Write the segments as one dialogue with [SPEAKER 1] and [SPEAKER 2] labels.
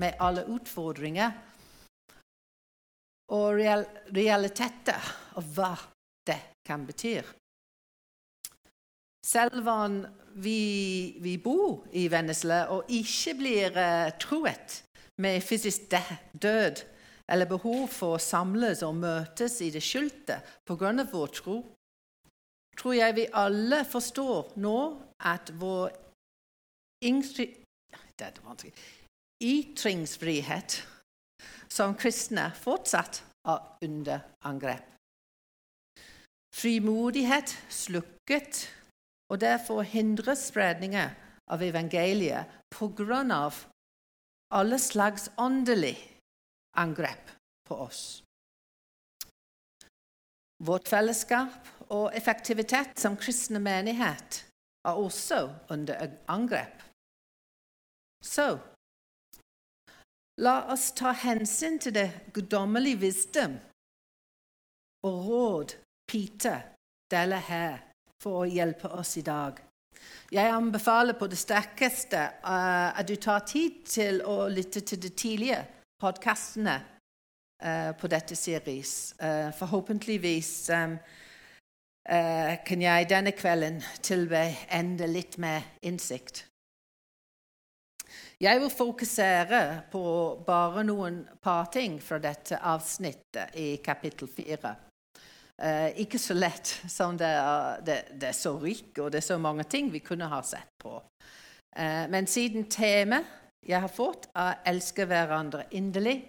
[SPEAKER 1] med alle utfordringer og real realiteter og hva det kan bety. Selv om vi, vi bor i Vennesla og ikke blir uh, truet med fysisk død eller behov for å samles og møtes i det skjulte pga. vår tro, tror jeg vi alle forstår nå at vår ytringsfrihet som kristne fortsatt er under angrep. Frimodighet slukket, og derfor hindres spredningen av evangeliet pga. alle slags åndelig angrep på oss. Vårt fellesskap og effektivitet som kristne menighet er også under angrep. Så la oss ta hensyn til det guddommelige visdom og råd Peter deler her for å hjelpe oss i dag. Jeg anbefaler på det sterkeste uh, at du tar tid til å lytte til de tidlige podkastene uh, på dette series. Uh, forhåpentligvis um, kan jeg denne kvelden tilby enda litt mer innsikt. Jeg vil fokusere på bare noen par ting fra dette avsnittet i kapittel fire. Eh, ikke så lett som det er, det, det er så rik, og det er så mange ting vi kunne ha sett på. Eh, men siden temaet jeg har fått, er 'elske hverandre inderlig',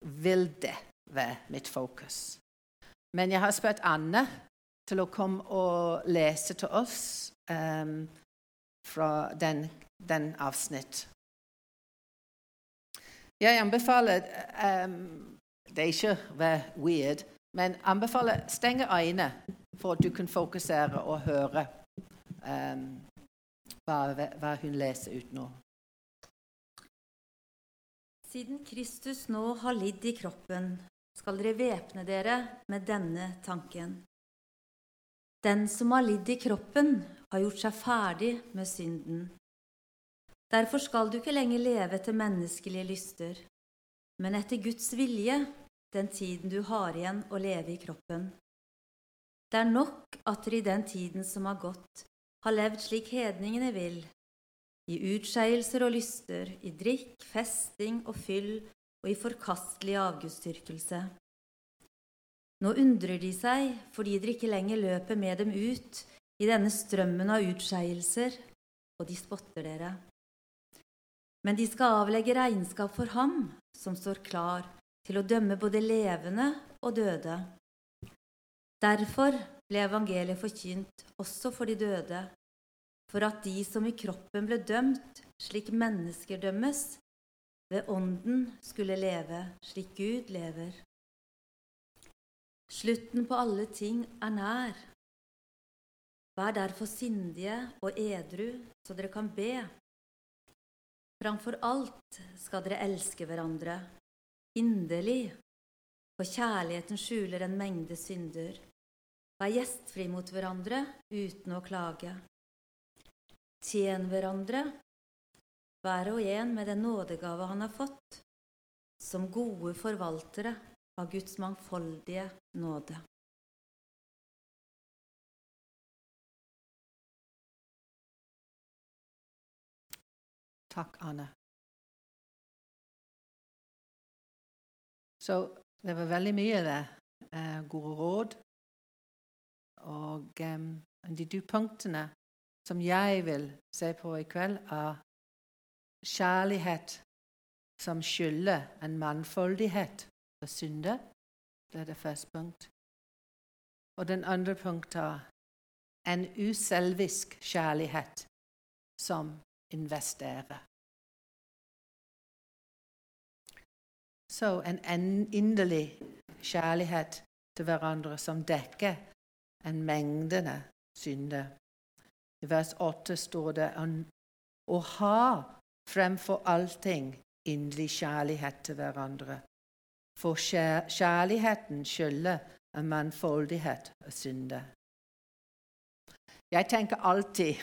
[SPEAKER 1] vil det være mitt fokus. Men jeg har spurt Anne til å komme og lese til oss eh, fra den, den avsnitt. Jeg anbefaler um, Det er ikke å være weird, men anbefaler stenge øynene for at du kan fokusere og høre um, hva, hva, hun leser ut nå.
[SPEAKER 2] Siden Kristus nå har lidd i kroppen, skal dere væpne dere med denne tanken. Den som har lidd i kroppen, har gjort seg ferdig med synden. Derfor skal du ikke lenger leve etter menneskelige lyster, men etter Guds vilje den tiden du har igjen å leve i kroppen. Det er nok at dere i den tiden som har gått, har levd slik hedningene vil, i utskeielser og lyster, i drikk, festing og fyll og i forkastelig avgudsdyrkelse. Nå undrer de seg fordi dere ikke lenger løper med dem ut i denne strømmen av utskeielser, og de spotter dere men de skal avlegge regnskap for ham som står klar til å dømme både levende og døde. Derfor ble evangeliet forkynt også for de døde, for at de som i kroppen ble dømt slik mennesker dømmes, ved ånden skulle leve slik Gud lever. Slutten på alle ting er nær. Vær derfor sindige og edru, så dere kan be. Framfor alt skal dere elske hverandre inderlig, for kjærligheten skjuler en mengde synder. Vær gjestfri mot hverandre uten å klage. Tjen hverandre, hver og en med den nådegave han har fått, som gode forvaltere av Guds mangfoldige nåde.
[SPEAKER 1] Takk, Anne. Så det var veldig mye der. Eh, gode råd. Og eh, de to punktene som jeg vil se på i kveld, er kjærlighet som skylder en mannfoldighet for synder. Det er det første punkt. Og den andre punktet er en uselvisk kjærlighet som investere. Så en inderlig kjærlighet til hverandre som dekker en mengdene synder. I vers 8 står det å ha fremfor allting inderlig kjærlighet til hverandre. For kjærligheten skylder en mannfoldighet av synder. Jeg tenker alltid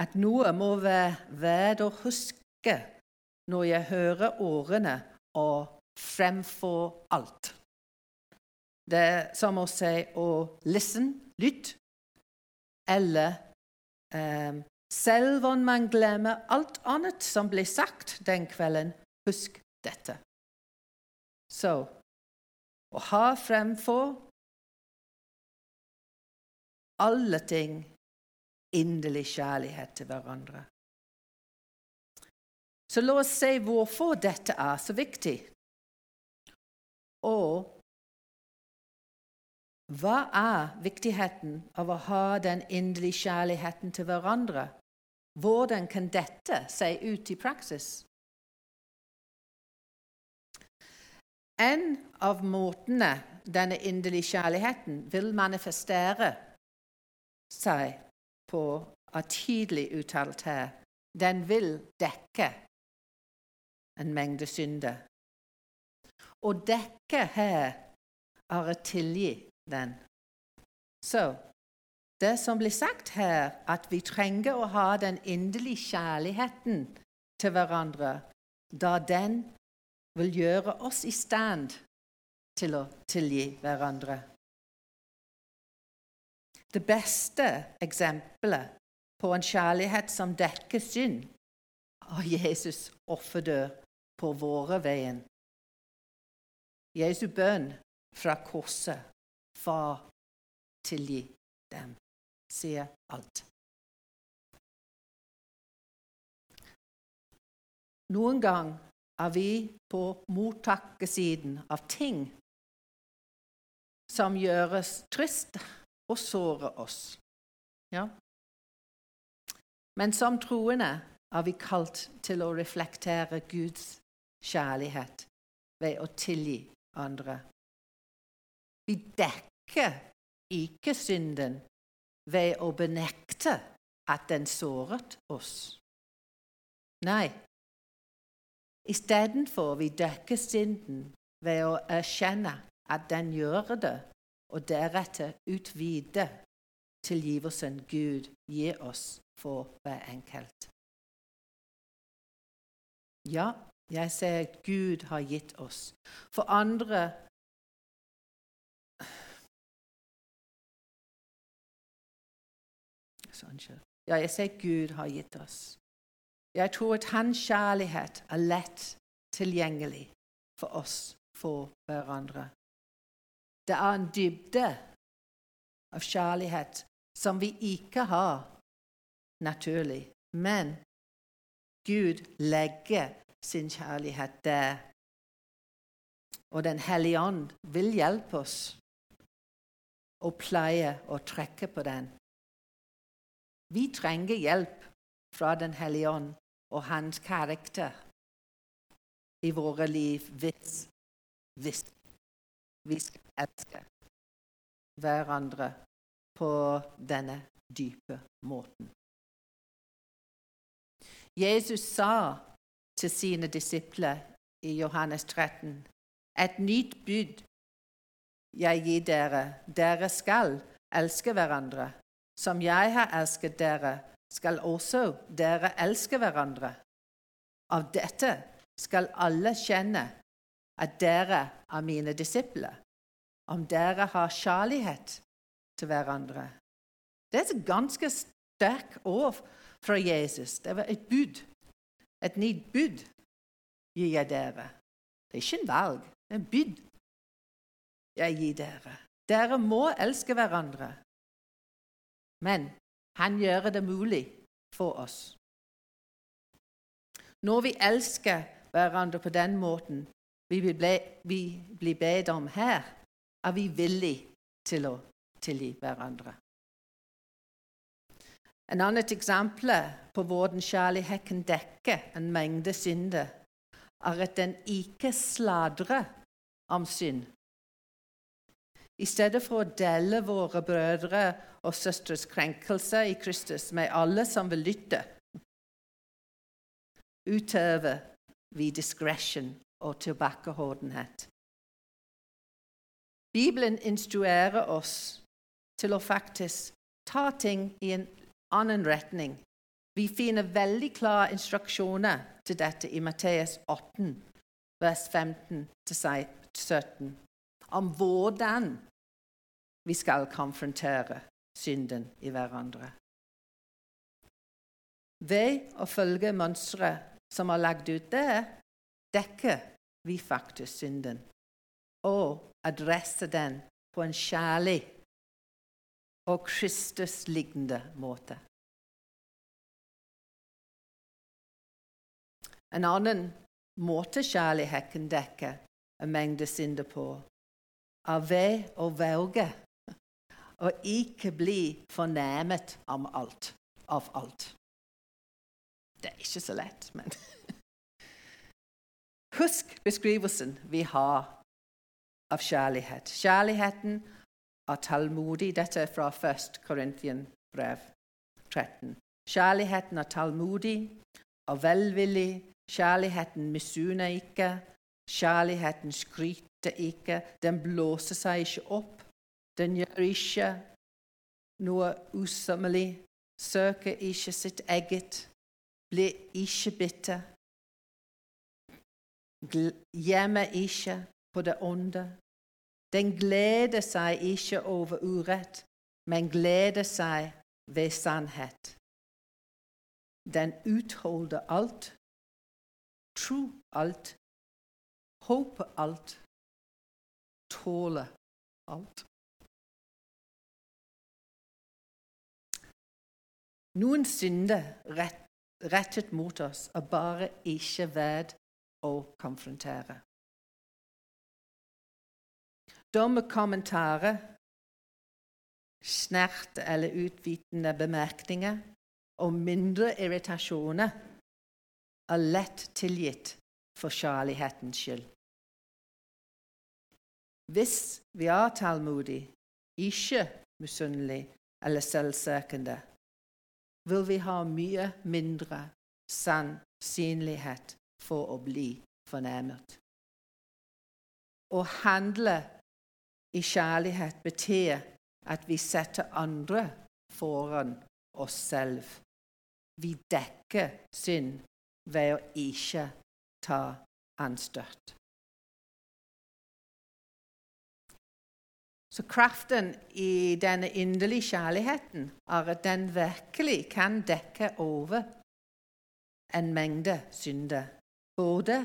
[SPEAKER 1] at noe må være verdt å huske når jeg hører ordene og fremfor alt. Det er som å si å listen, lytt, eller eh, selv om man glemmer alt annet som ble sagt den kvelden, husk dette. Så å ha fremfor alle ting inderlig kjærlighet til hverandre. Så la oss se hvorfor dette er så viktig. Og hva er viktigheten av å ha den inderlige kjærligheten til hverandre? Hvordan kan dette se ut i praksis? En av måtene denne inderlige kjærligheten vil manifestere seg på, er tidlig uttalt her. Den vil dekke en mengde synder. Å dekke her er å tilgi den. Så det som blir sagt her, at vi trenger å ha den inderlige kjærligheten til hverandre, da den vil gjøre oss i stand til å tilgi hverandre. Det beste eksempelet på en kjærlighet som dekker synd, er Jesus offerdør på våre veien. Jesu bønn fra korset, Far, tilgi dem, sier alt. Noen gang er vi på mottakersiden av ting som gjøres trist og såre oss. Ja. Men som troende er vi kalt til å reflektere Guds kjærlighet ved å tilgi andre. Vi dekker ikke synden ved å benekte at den såret oss. Nei, istedenfor vi dekker synden ved å erkjenne at den gjør det, og deretter utvide tilgivelsen Gud gir oss for hver enkelt. Ja, jeg ser at Gud har gitt oss. For andre Ja, jeg ser Gud har gitt oss. Jeg tror at hans kjærlighet er lett tilgjengelig for oss for hverandre. Det er en dybde av kjærlighet som vi ikke har naturlig. Men Gud legger sin kjærlighet der. Og Den hellige ånd vil hjelpe oss å pleie å trekke på den. Vi trenger hjelp fra Den hellige ånd og hans karakter i våre liv hvis, hvis vi skal elske hverandre på denne dype måten. Jesus sa til sine disipler i Johannes 13.: Et nytt bud jeg gir dere. Dere skal elske hverandre. Som jeg har elsket dere, skal også dere elske hverandre. Av dette skal alle kjenne at dere er mine disipler, om dere har kjærlighet til hverandre. Det er et ganske sterkt ord fra Jesus. Det var et bud. Et nytt bud gir jeg dere. Det er ikke en valg, det er en bud jeg gir dere. Dere må elske hverandre. Men han gjør det mulig for oss. Når vi elsker hverandre på den måten vi blir bedt om her, er vi villige til å tilgi hverandre. En annet eksempel på hvordan kjærlighet kan dekke en mengde synder, er at den ikke sladrer om synd. I stedet for å dele våre brødre og søstres krenkelser i Kristus med alle som vil lytte, utøver vi discretion og tilbakeholdenhet. Bibelen instruerer oss til å faktisk ta ting i en annen retning. Vi finner veldig klare instruksjoner til dette i Matteus 8, vers 15-17, om hvordan vi skal konfrontere synden i hverandre. Ved å følge mønsteret som er lagd ut der, dekker vi faktisk synden og adresser den på en kjærlig og Kristus-lignende måte. En annen måte kjærligheten dekker en mengde synder på, er ved å velge å ikke bli fornærmet. Av alt. Det er ikke så lett, men Husk beskrivelsen vi har av kjærlighet. Kjærligheten er tålmodig. Dette er fra 1. Korintien brev 13. Kjærligheten er tålmodig og velvillig. Kjærligheten misunner ikke. Kjærligheten skryter ikke. Den blåser seg ikke opp. Den gjør ikke noe usømmelig. Søker ikke sitt eget. Blir ikke bitter. Gjemmer ikke på det onde. Den gleder seg ikke over urett, men gleder seg ved sannhet. Den utholder alt, tror alt, håper alt, tåler alt. Noen synder rettet mot oss er bare ikke verdt å konfrontere Dommekommentarer, snert eller utvitende bemerkninger og mindre irritasjoner er lett tilgitt for kjærlighetens skyld. Hvis vi er tålmodige, ikke misunnelige eller selvsøkende, vil vi ha mye mindre sannsynlighet for å bli fornærmet. Å handle i kjærlighet betyr at vi setter andre foran oss selv. Vi dekker synd ved å ikke ta anstøt. Så kraften i denne inderlige kjærligheten er at den virkelig kan dekke over en mengde synder. Både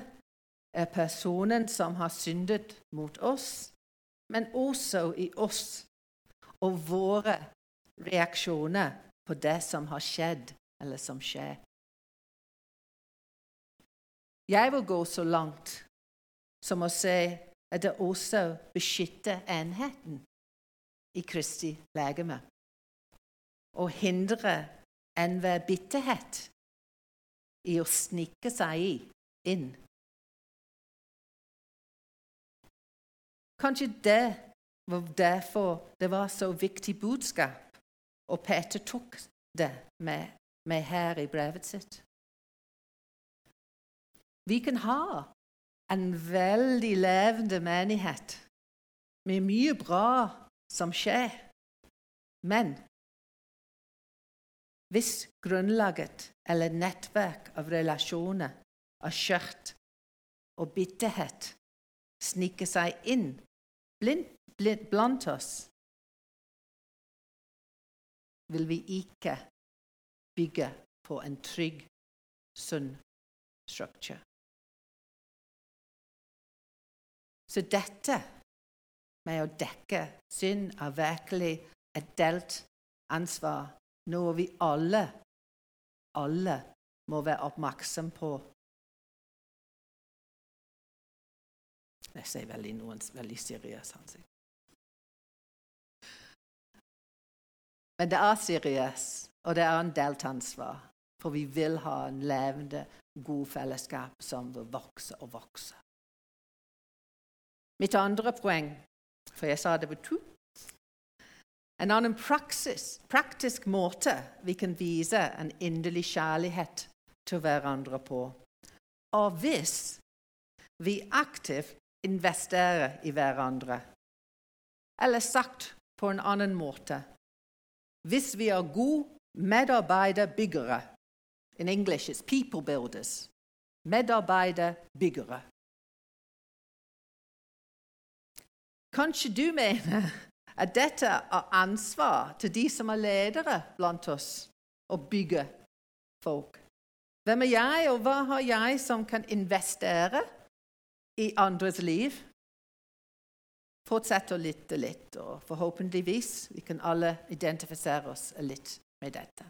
[SPEAKER 1] er personen som har syndet mot oss, men også i oss og våre reaksjoner på det som har skjedd, eller som skjer. Jeg vil gå så langt som å si at det også beskytter enheten i Kristi legeme og hindrer enhver bitterhet i å snike seg inn Kanskje det var derfor det var så viktig budskap, og Peter tok det med, med her i brevet sitt. Vi kan ha en veldig levende menighet med mye bra som skjer. Men hvis grunnlaget eller nettverk av relasjoner er skjørt og bitterhet snike seg inn blind, blind, blant oss, vil vi ikke bygge på en trygg, sunn struktur. Så dette med å dekke synd er virkelig et delt ansvar, noe vi alle, alle må være oppmerksom på Jeg sier veldig noen veldig seriøse ansikt. Men det er seriøst, og det er en delt ansvar. For vi vil ha en levende, god fellesskap som vil vokse og vokse. Mitt andre poeng, for jeg sa det var to En annen praksis, praktisk måte vi kan vise en inderlig kjærlighet til hverandre på, og hvis vi aktivt investere i hverandre. Eller sagt på en annen måte Hvis vi er gode medarbeiderbyggere In English it's people builders. Medarbeiderbyggere. Kanskje du mener at dette er ansvar til de som er ledere blant oss, å bygge folk. Hvem er jeg, og hva har jeg som kan investere i andres liv? Fortsett å lytte litt, og forhåpentligvis vi kan alle identifisere oss litt med dette.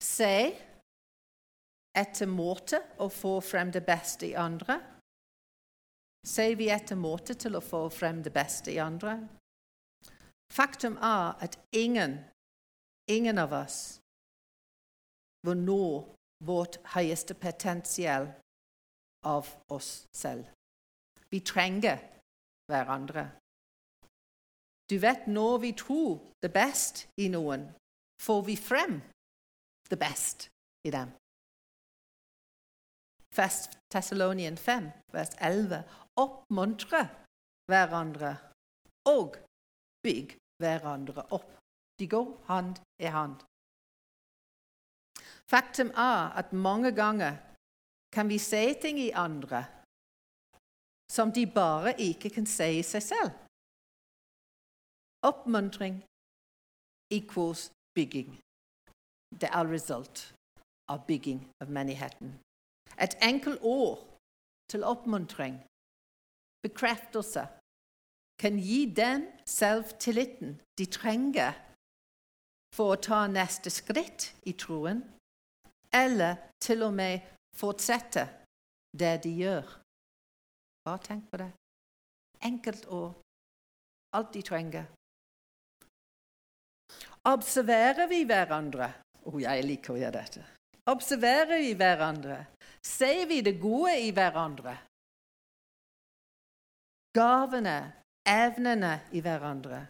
[SPEAKER 1] Se etter måte å få frem det beste i andre Ser vi etter måte til å få frem det beste i andre? Faktum er at ingen, ingen av oss vil nå vårt høyeste potensial av oss selv. Vi trenger hverandre. Du vet, når vi tror det best i noen, får vi frem det best i dem. Fest Thessalonien 5, vers 11 oppmuntre hverandre og bygg hverandre opp. De går hand i hand. Faktum er at mange ganger kan vi se ting i andre som de bare ikke kan se i seg selv. Oppmuntring equals bygging. Det er result av bygging av menigheten. Et enkelt ord til oppmuntring bekreftelse kan gi dem selvtilliten de trenger for å ta neste skritt i troen, eller til og med fortsette det de gjør. Bare tenk på det. Enkelt og Alt de trenger. Observerer vi hverandre? Å, oh, jeg liker å gjøre dette. Observerer vi hverandre? Ser vi det gode i hverandre? gavene, evnene i hverandre.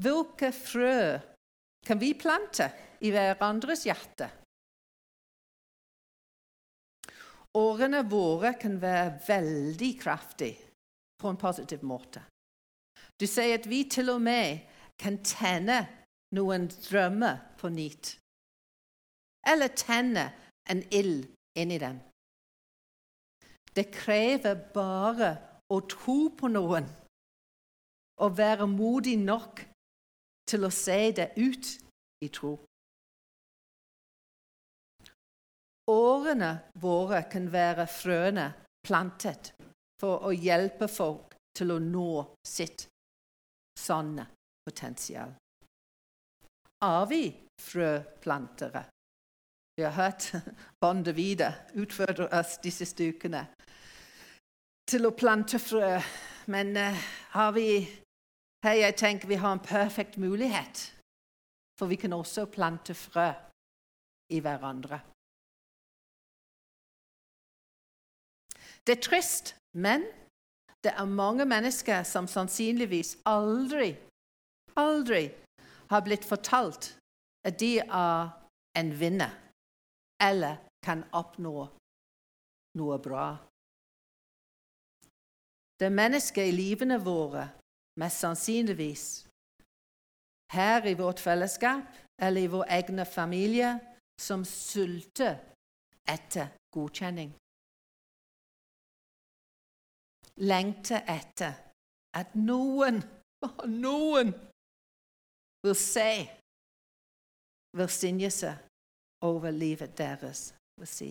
[SPEAKER 1] Hvilke frø kan vi plante i hverandres hjerte? Årene våre kan være veldig kraftige på en positiv måte. Du sier at vi til og med kan tenne noen drømmer på nytt. Eller tenne en ild inni dem. Det krever bare å tro på noen og være modig nok til å se det ut i tro. Årene våre kan være frøene plantet for å hjelpe folk til å nå sitt sanne potensial. Er vi frøplantere? Vi har hørt Bonde Vida utfordre oss disse ukene til å plante frø. Men uh, har vi her jeg tenker vi har en perfekt mulighet, for vi kan også plante frø i hverandre. Det er trist, men det er mange mennesker som sannsynligvis aldri, aldri har blitt fortalt at de er en vinner eller kan oppnå noe bra. Det er mennesker i livene våre, mest sannsynligvis, her i vårt fellesskap eller i vår egne familie, som sulter etter godkjenning. Lengter etter at noen, noen, vil se velsignelse over livet deres. Si.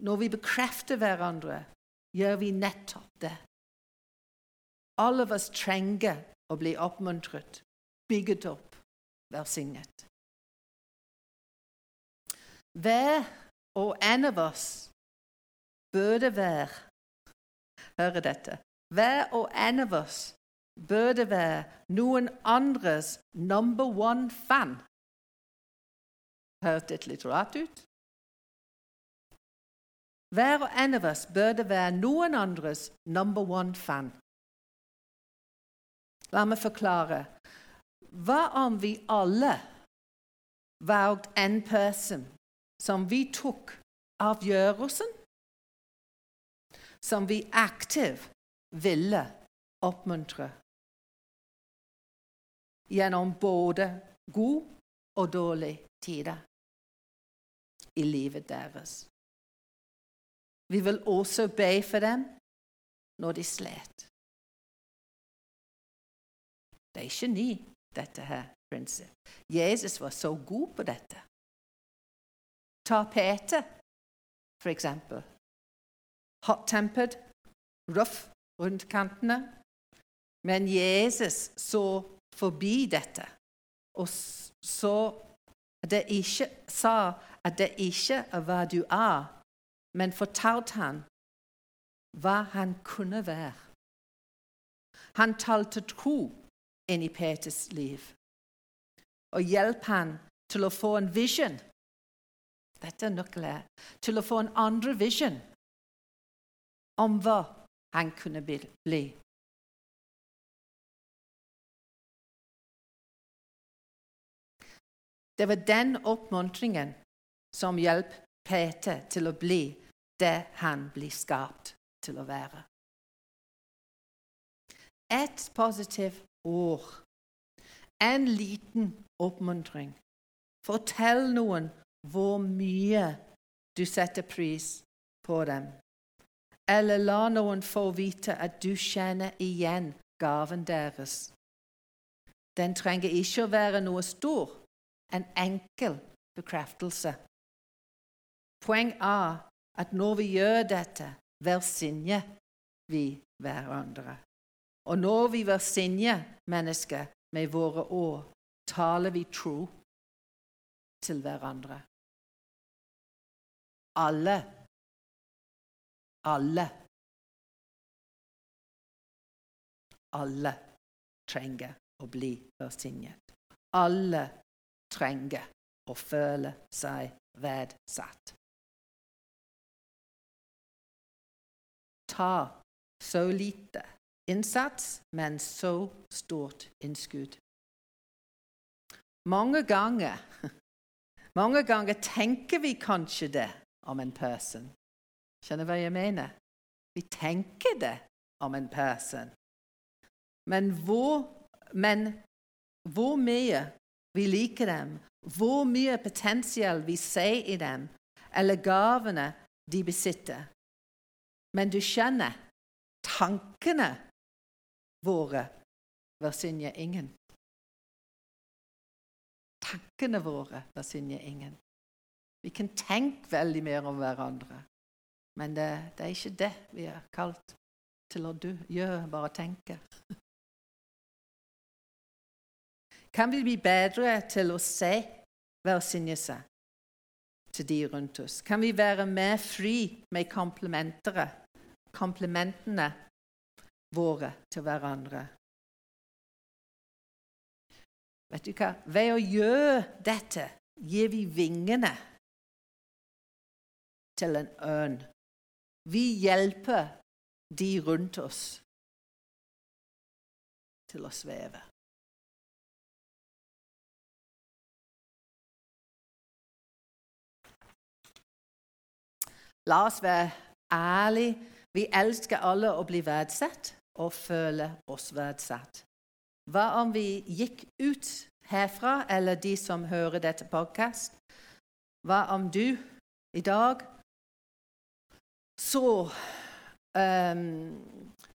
[SPEAKER 1] Når vi bekrefter hverandre, gjør vi nettopp det. Alle av oss trenger å bli oppmuntret, bygget opp, velsignet. Hver og en av oss burde være Hør dette. Hver og en av oss burde være noen andres number one fan. Hørtes litt rart ut. Hver og en av oss burde være noen andres number one-fan. La meg forklare. Hva om vi alle valgte en person som vi tok avgjørelsen, som vi aktivt ville oppmuntre? gjennom både god og dårlig tider i livet deres. Vi vil også be for dem når de slet. Det er ikke ny, dette her prinsipp. Jesus var så god på dette. Ta Peter, for eksempel. Hot-tempered, rough rundt kantene. Men Jesus så forbi dette og så det ikke, sa at det ikke er hva du er, men fortalte han hva han kunne være. Han talte tro inn i Peters liv og hjelp han til å få en vision. Dette er nøkkelen. Til å få en andre vision om hva han kunne bli. Det var den oppmuntringen som hjalp Peter til å bli det han blir skapt til å være. Et positivt ord, en liten oppmuntring. Fortell noen hvor mye du setter pris på dem. Eller la noen få vite at du kjenner igjen gaven deres. Den trenger ikke å være noe stor, en enkel bekreftelse. Poeng er at når vi gjør dette, velsigner vi hverandre. Og når vi velsigner mennesker med våre år, taler vi tro til hverandre. Alle. Alle. Alle trenger å bli velsignet. Alle trenger å føle seg verdsatt. Ta så lite innsats, men så stort innskudd. Mange ganger, mange ganger tenker vi kanskje det om en person. Skjønner hva jeg mener? Vi tenker det om en person. Men hvor, men hvor mye vi liker dem, hvor mye potensial vi ser i dem, eller gavene de besitter. Men du skjønner, tankene våre velsigner ingen. Tankene våre velsigner ingen. Vi kan tenke veldig mer om hverandre, men det, det er ikke det vi er kalt til å gjøre, bare tenke. Kan vi bli bedre til å se velsignelse til de rundt oss? Kan vi være mer fri med komplimentene våre til hverandre? Vet du hva? Ved å gjøre dette gir vi vingene til en ørn. Vi hjelper de rundt oss til å sveve. La oss være ærlige. Vi elsker alle å bli verdsatt og føle oss verdsatt. Hva om vi gikk ut herfra, eller de som hører dette podkast? Hva om du i dag så, um,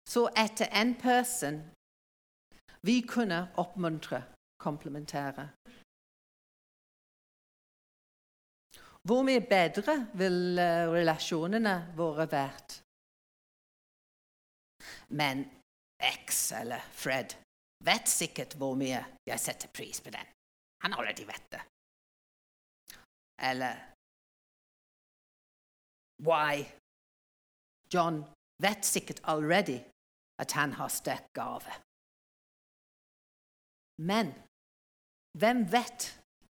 [SPEAKER 1] så etter en person vi kunne oppmuntre, komplementere? Hvor mye bedre vil eh, relasjonene våre vært? Men X eller Fred vet sikkert hvor mye jeg setter pris på den. Han allerede vet det. Eller Y. John vet sikkert allerede at han har sterk gave. Men hvem vet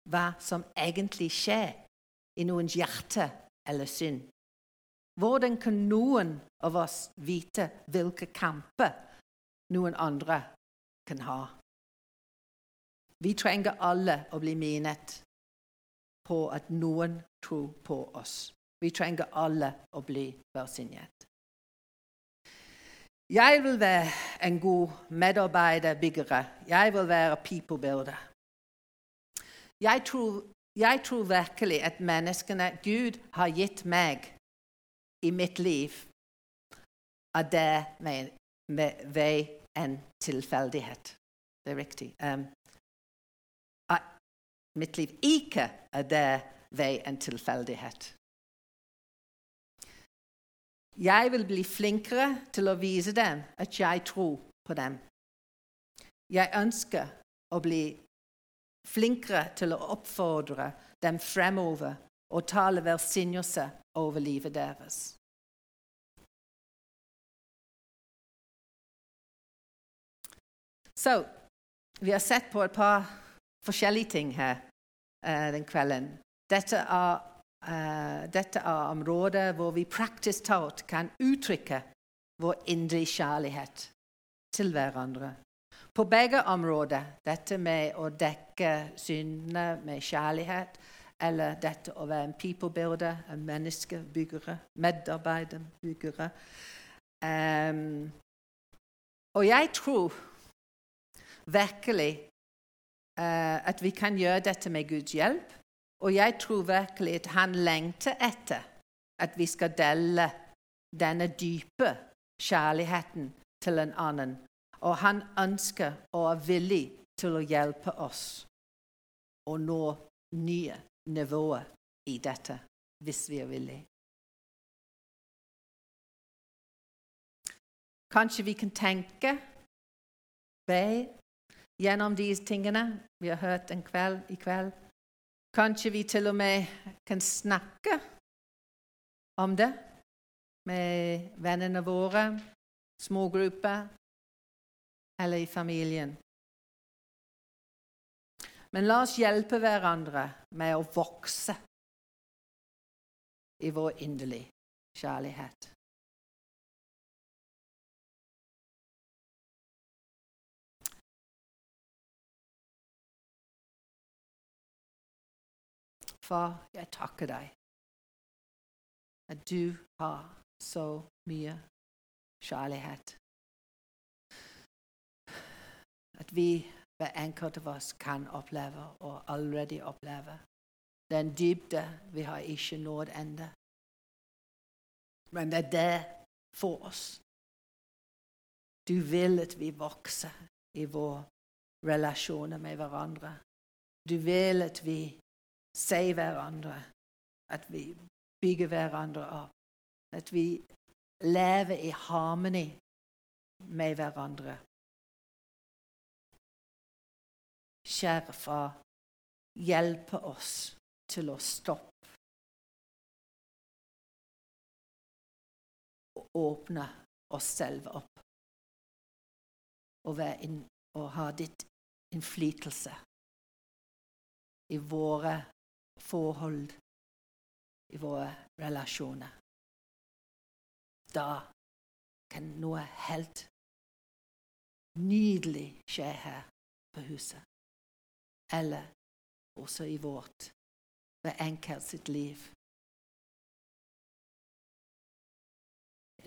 [SPEAKER 1] hva som egentlig skjer i noens hjerte eller synd? Hvordan kan noen av oss vite hvilke kamper noen andre kan ha? Vi trenger alle å bli minnet på at noen tror på oss. Vi trenger alle å bli velsignet. Jeg vil være en god medarbeider, byggere. Jeg vil være people builder. Jeg jeg tror virkelig at menneskene Gud har gitt meg i mitt liv, er det med, med, ved en tilfeldighet. Det er riktig. Um, at mitt liv ikke er det ved en tilfeldighet. Jeg vil bli flinkere til å vise dem at jeg tror på dem. Jeg ønsker å bli flinkere til å oppfordre dem fremover og tale velsignelse over livet deres. Så vi har sett på et par forskjellige ting her uh, den kvelden. Dette er, uh, dette er områder hvor vi praktisk talt kan uttrykke vår indre kjærlighet til hverandre. På begge områder, dette med å dekke syndene med kjærlighet, eller dette å være en people-builder, en menneskebyggere, medarbeiderbyggere. Um, og jeg tror virkelig uh, at vi kan gjøre dette med Guds hjelp. Og jeg tror virkelig at han lengter etter at vi skal dele denne dype kjærligheten til en annen. Og han ønsker og er villig til å hjelpe oss å nå nye nivåer i dette, hvis vi er villige. Kanskje vi kan tenke, be gjennom disse tingene vi har hørt en kveld i kveld. Kanskje vi til og med kan snakke om det med vennene våre, smågrupper eller i familien. Men la oss hjelpe hverandre med å vokse i vår inderlige kjærlighet. Far, jeg takker deg at du har så mye kjærlighet. At vi, hver enkelt av oss, kan oppleve og allerede oppleve den dybde vi har ikke nådd ennå. Men det er det for oss. Du vil at vi vokser i våre relasjoner med hverandre. Du vil at vi sier hverandre, at vi bygger hverandre opp, at vi lever i harmoni med hverandre. Kjære far, hjelpe oss til å stoppe og åpne oss selv opp og, inn, og ha ditt innflytelse i våre forhold i våre relasjoner. Da kan noe helt nydelig skje her på huset. Eller også i vårt, hver enkelt sitt liv.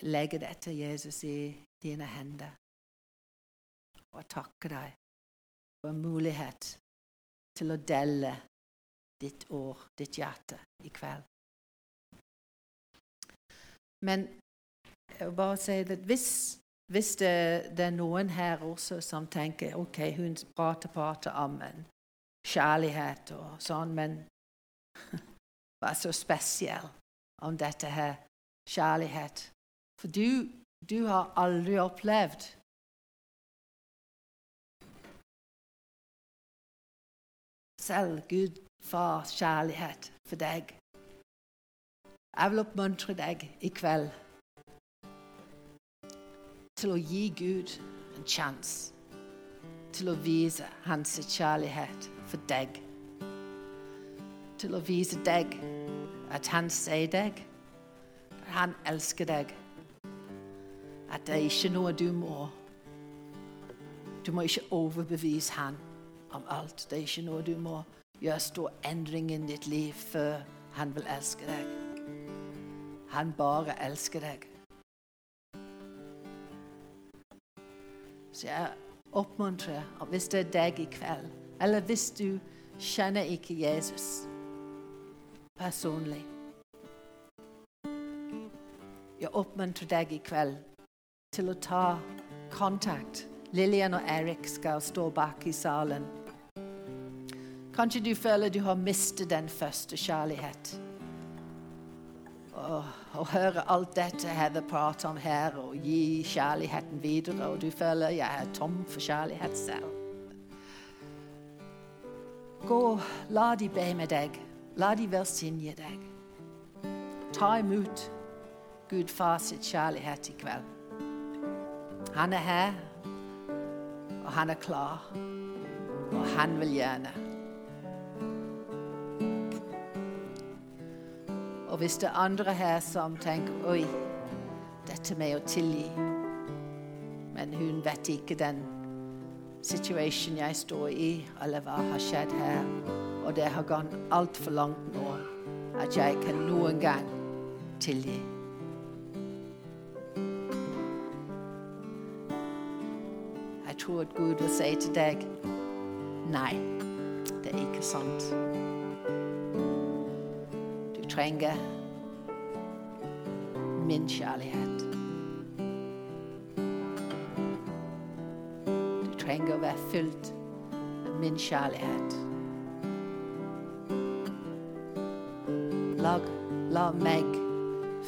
[SPEAKER 1] Legge legger dette, Jesus, i dine hender og takke deg for mulighet til å dele ditt år, ditt hjerte, i kveld. Men jeg vil bare si at hvis, hvis det, det, er noen her også som tenker ok, hun prater, prater om en kjærlighet og sånn, men hva er så spesiell om dette her kjærlighet? For du, du har aldri opplevd selv Gud fars kjærlighet for deg. Jeg vil oppmuntre deg i kveld til å gi Gud en sjanse til å vise hans kjærlighet for deg. Til å vise deg at han sier deg, at han elsker deg. At det er ikke noe du må. Du må ikke overbevise han om alt. Det er ikke noe du må gjøre stor endring i ditt liv før han vil elske deg. Han bare elsker deg. Så jeg oppmuntrer hvis det er deg i kveld, eller hvis du kjenner ikke Jesus personlig Jeg oppmuntrer deg i kveld til å ta kontakt. Lillian og Erik skal stå bak i salen. Kanskje du føler du har mistet den første kjærlighet. Å høre alt dette Heather prater om her, og gi kjærligheten videre, og du føler jeg er tom for kjærlighet selv. Gå, la de be med deg. La de velsigne deg. Ta imot Gud far sitt kjærlighet i kveld. Han er her, og han er klar, og han vil gjerne. Og hvis det er andre her som tenker Oi, dette med å tilgi Men hun vet ikke den situasjonen jeg står i, eller hva har skjedd her. Og det har gått altfor langt nå at jeg kan noen gang tilgi. Jeg tror at Gud vil si til deg nei, det er ikke sant Du trenger min kjærlighet. Fylt min kjærlighet. La, la meg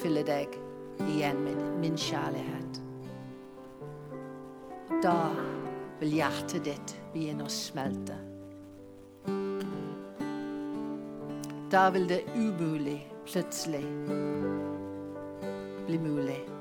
[SPEAKER 1] fylle deg igjen med min kjærlighet. Da vil hjertet ditt begynne å smelte. Da vil det umulig plutselig bli mulig.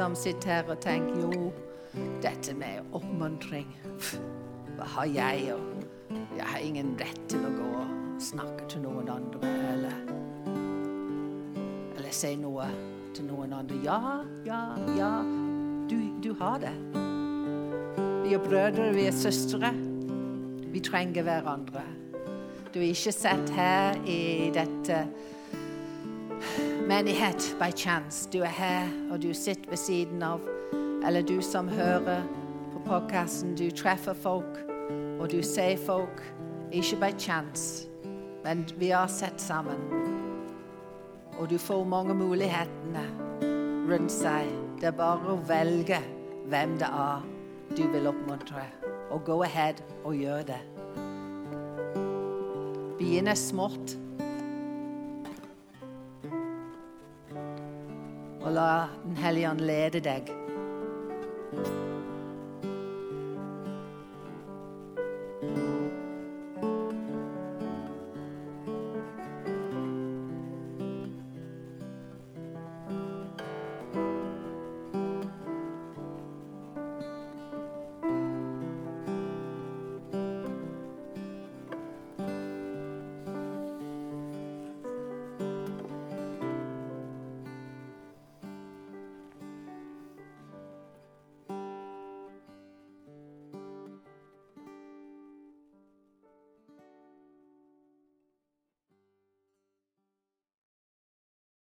[SPEAKER 1] Som sitter her og tenker jo, dette med oppmuntring Hva har jeg, og jeg har ingen rett til å gå og snakke til noen andre eller, eller si noe til noen andre. Ja, ja, ja, du, du har det. Vi er brødre, vi er søstre. Vi trenger hverandre. Du er ikke sett her i dette menighet by chance. Du er her, og du sitter ved siden av. Eller du som hører på podkasten, du treffer folk, og du ser folk. Ikke by chance. Men vi har sett sammen. Og du får mange mulighetene rundt seg. Det er bare å velge hvem det er du vil oppmuntre. Og go ahead og gjør det. Begynn smått. Og la Den hellige ånd lede deg.